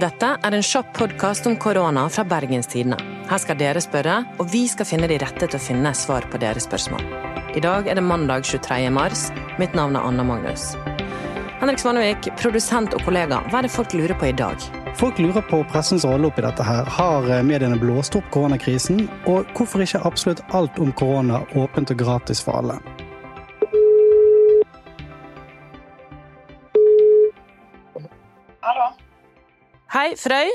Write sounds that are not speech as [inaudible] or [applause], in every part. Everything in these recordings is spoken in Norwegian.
Dette er en kjapp podkast om korona fra Bergenstidene. Her skal dere spørre, og vi skal finne de rette til å finne svar på deres spørsmål. I dag er det mandag 23. mars. Mitt navn er Anna Magnus. Henrik Svanevik, produsent og kollega, hva er det folk lurer på i dag? Folk lurer på pressens rolle oppi dette her. Har mediene blåst opp koronakrisen? Og hvorfor ikke absolutt alt om korona åpent og gratis for alle? Hei, Frøy.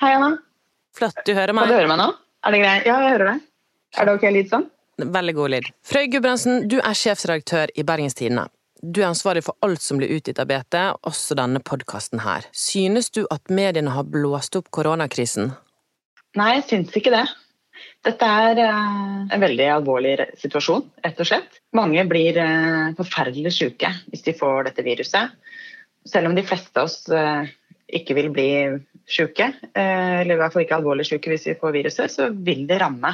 Hei, Anna. Flott, du hører meg. Kan du høre meg nå? Er det greit? Ja, jeg hører deg. Er det ok lyd sånn? Veldig god lyd. Frøy Gudbrandsen, du er sjefsredaktør i Bergenstidene. Du er ansvarlig for alt som blir utgitt av BT, også denne podkasten her. Synes du at mediene har blåst opp koronakrisen? Nei, jeg syns ikke det. Dette er eh, en veldig alvorlig situasjon, rett og slett. Mange blir eh, forferdelig syke hvis de får dette viruset. Selv om de fleste av oss eh, ikke vil bli syke, eh, eller i hvert fall ikke alvorlig syke hvis vi får viruset, så vil det ramme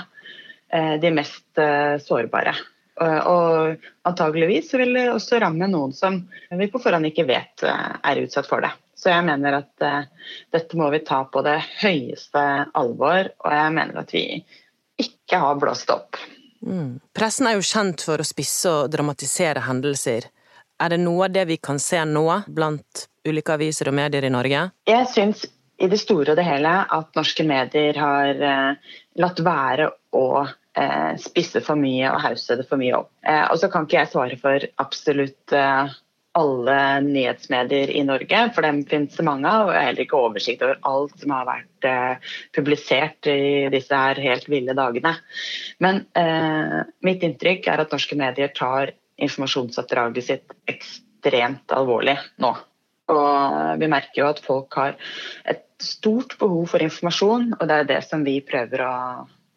eh, de mest eh, sårbare. Og, antageligvis vil det også ramme noen som vi på forhånd ikke vet er utsatt for det. Så jeg mener at dette må vi ta på det høyeste alvor, og jeg mener at vi ikke har blåst opp. Mm. Pressen er jo kjent for å spisse og dramatisere hendelser. Er det noe av det vi kan se nå blant ulike aviser og medier i Norge? Jeg syns i det store og det hele at norske medier har eh, latt være å eh, spisse for mye og hause det for mye opp. Eh, og så kan ikke jeg svare for absolutt eh, alle nyhetsmedier i Norge, for dem finnes det mange av. Og jeg har heller ikke oversikt over alt som har vært eh, publisert i disse her helt ville dagene. Men eh, mitt inntrykk er at norske medier tar informasjonsoppdraget sitt ekstremt alvorlig nå. Og vi merker jo at folk har et stort behov for informasjon, og det er det som vi prøver å,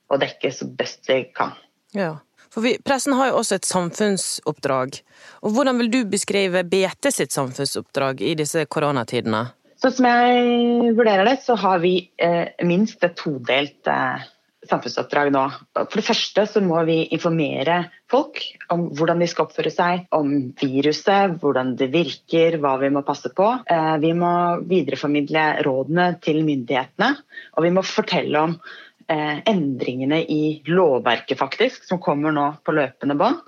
å dekke så best vi kan. Ja. For vi, pressen har jo også et samfunnsoppdrag. Og hvordan vil du beskrive BT sitt samfunnsoppdrag i disse koronatidene? Sånn som jeg vurderer det, så har vi eh, minst et todelt eh, samfunnsoppdrag nå. For det første så må vi informere folk om hvordan de skal oppføre seg, om viruset, hvordan det virker, hva vi må passe på. Eh, vi må videreformidle rådene til myndighetene, og vi må fortelle om eh, endringene i lovverket faktisk, som kommer nå på løpende bånd.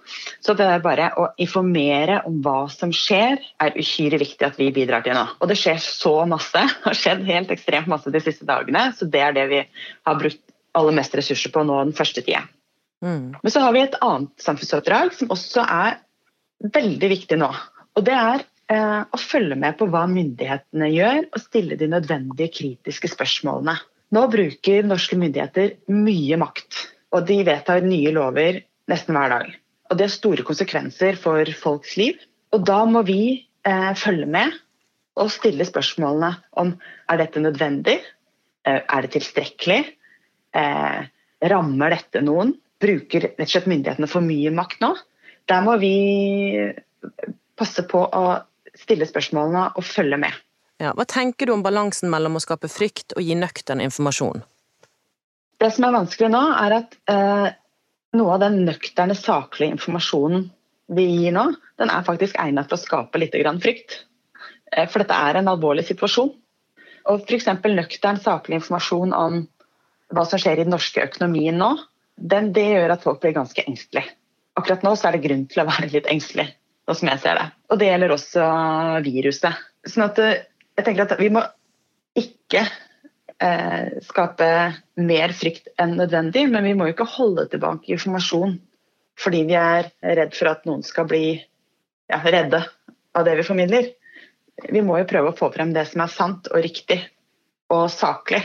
Så det er bare å informere om hva som skjer, er uhyre viktig at vi bidrar til nå. Og det skjer så masse. [laughs] Det har skjedd helt ekstremt masse de siste dagene, så det er det vi har brukt aller mest ressurser på nå den første tida. Mm. Men så har vi et annet samfunnsoppdrag som også er veldig viktig nå. Og det er eh, å følge med på hva myndighetene gjør, og stille de nødvendige kritiske spørsmålene. Nå bruker norske myndigheter mye makt, og de vedtar nye lover nesten hver dag. Og det har store konsekvenser for folks liv. Og da må vi eh, følge med og stille spørsmålene om er dette nødvendig, Eh, er det tilstrekkelig, eh, rammer dette noen? Bruker rett og slett myndighetene for mye makt nå? Der må vi passe på å stille spørsmålene og følge med. Ja. Hva tenker du om balansen mellom å skape frykt og gi nøktern informasjon? Det som er vanskelig nå, er at eh, noe av den nøkterne, saklige informasjonen vi gir nå, den er faktisk egnet til å skape litt grann frykt. Eh, for dette er en alvorlig situasjon. Og f.eks. nøktern, saklig informasjon om hva som skjer i den norske økonomien nå, den, det gjør at folk blir ganske engstelige. Akkurat nå er det grunn til å være litt engstelig, sånn som jeg ser det. Og det gjelder også viruset. Sånn at eh, jeg tenker at vi må ikke eh, skape mer frykt enn nødvendig, men vi må jo ikke holde tilbake informasjon fordi vi er redd for at noen skal bli ja, redde av det vi formidler. Vi må jo prøve å få frem det som er sant og riktig og saklig.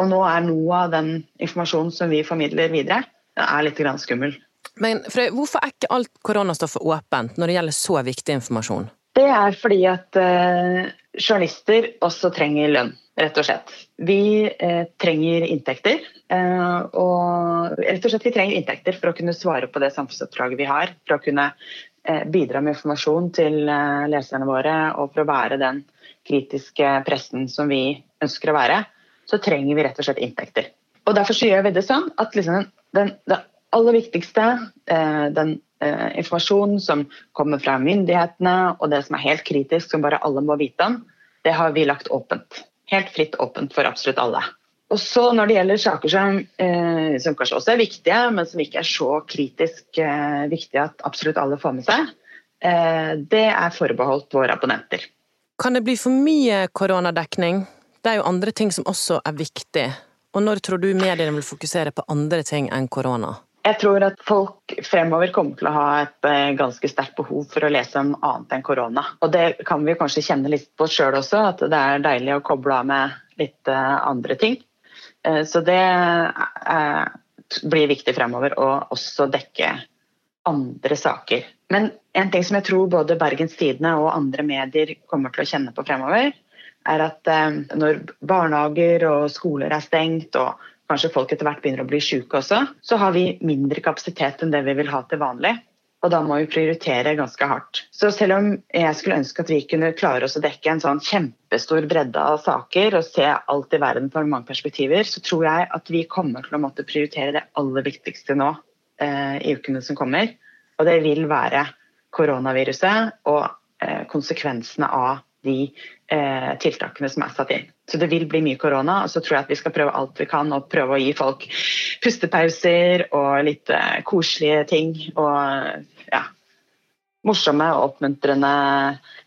Og nå er noe av den informasjonen som vi formidler videre, er litt grann skummel. Men Frøy, hvorfor er ikke alt koronastoffet åpent når det gjelder så viktig informasjon? Det er fordi at eh, journalister også trenger lønn, rett og slett. Vi eh, trenger inntekter. Eh, og rett og slett vi trenger inntekter for å kunne svare på det samfunnsoppdraget vi har. For å kunne eh, bidra med informasjon til eh, leserne våre og for å være den kritiske pressen som vi ønsker å være. Så trenger vi rett og slett inntekter. Og derfor så gjør vi det sånn at liksom den, det aller viktigste, eh, den eh, informasjonen som kommer fra myndighetene, og det som er helt kritisk, som bare alle må vite om, det har vi lagt åpent. Helt fritt åpent for absolutt alle. Og så Når det gjelder saker som, eh, som, kanskje også er viktige, men som ikke er så kritisk viktige at absolutt alle får med seg, det er forbeholdt våre abonnenter. Kan det bli for mye koronadekning? Det er jo andre ting som også er viktig. Og når tror du mediene vil fokusere på andre ting enn korona? Jeg tror at folk fremover kommer til å ha et eh, ganske sterkt behov for å lese om annet enn korona. Og det kan vi kanskje kjenne litt på sjøl også, at det er deilig å koble av med litt eh, andre ting. Eh, så det blir viktig fremover å også dekke andre saker. Men en ting som jeg tror både Bergens Tidende og andre medier kommer til å kjenne på fremover, er at når barnehager og skoler er stengt og kanskje folk etter hvert begynner å bli syke også, så har vi mindre kapasitet enn det vi vil ha til vanlig. Og da må vi prioritere ganske hardt. Så selv om jeg skulle ønske at vi kunne klare oss å dekke en sånn kjempestor bredde av saker og se alt i verden fra mange perspektiver, så tror jeg at vi kommer til å måtte prioritere det aller viktigste nå eh, i ukene som kommer. Og det vil være koronaviruset og eh, konsekvensene av de eh, tiltakene som er satt inn. Så det vil bli mye korona, og så tror jeg at vi skal prøve alt vi kan og prøve å gi folk pustepauser og litt eh, koselige ting. Og ja, morsomme og oppmuntrende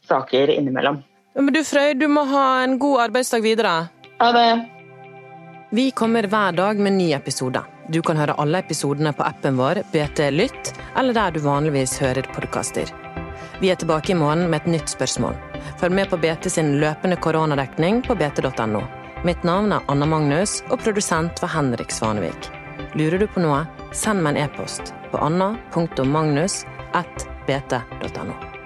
saker innimellom. Men du Frøy, du må ha en god arbeidsdag videre. Ha det. Vi kommer hver dag med ny episode. Du kan høre alle episodene på appen vår BT Lytt, eller der du vanligvis hører podkaster. Vi er tilbake i morgen med et nytt spørsmål. Følg med på BT sin løpende koronadekning på bt.no. Mitt navn er Anna Magnus, og produsent var Henrik Svanevik. Lurer du på noe, send meg en e-post på anna.magnus.bt.no.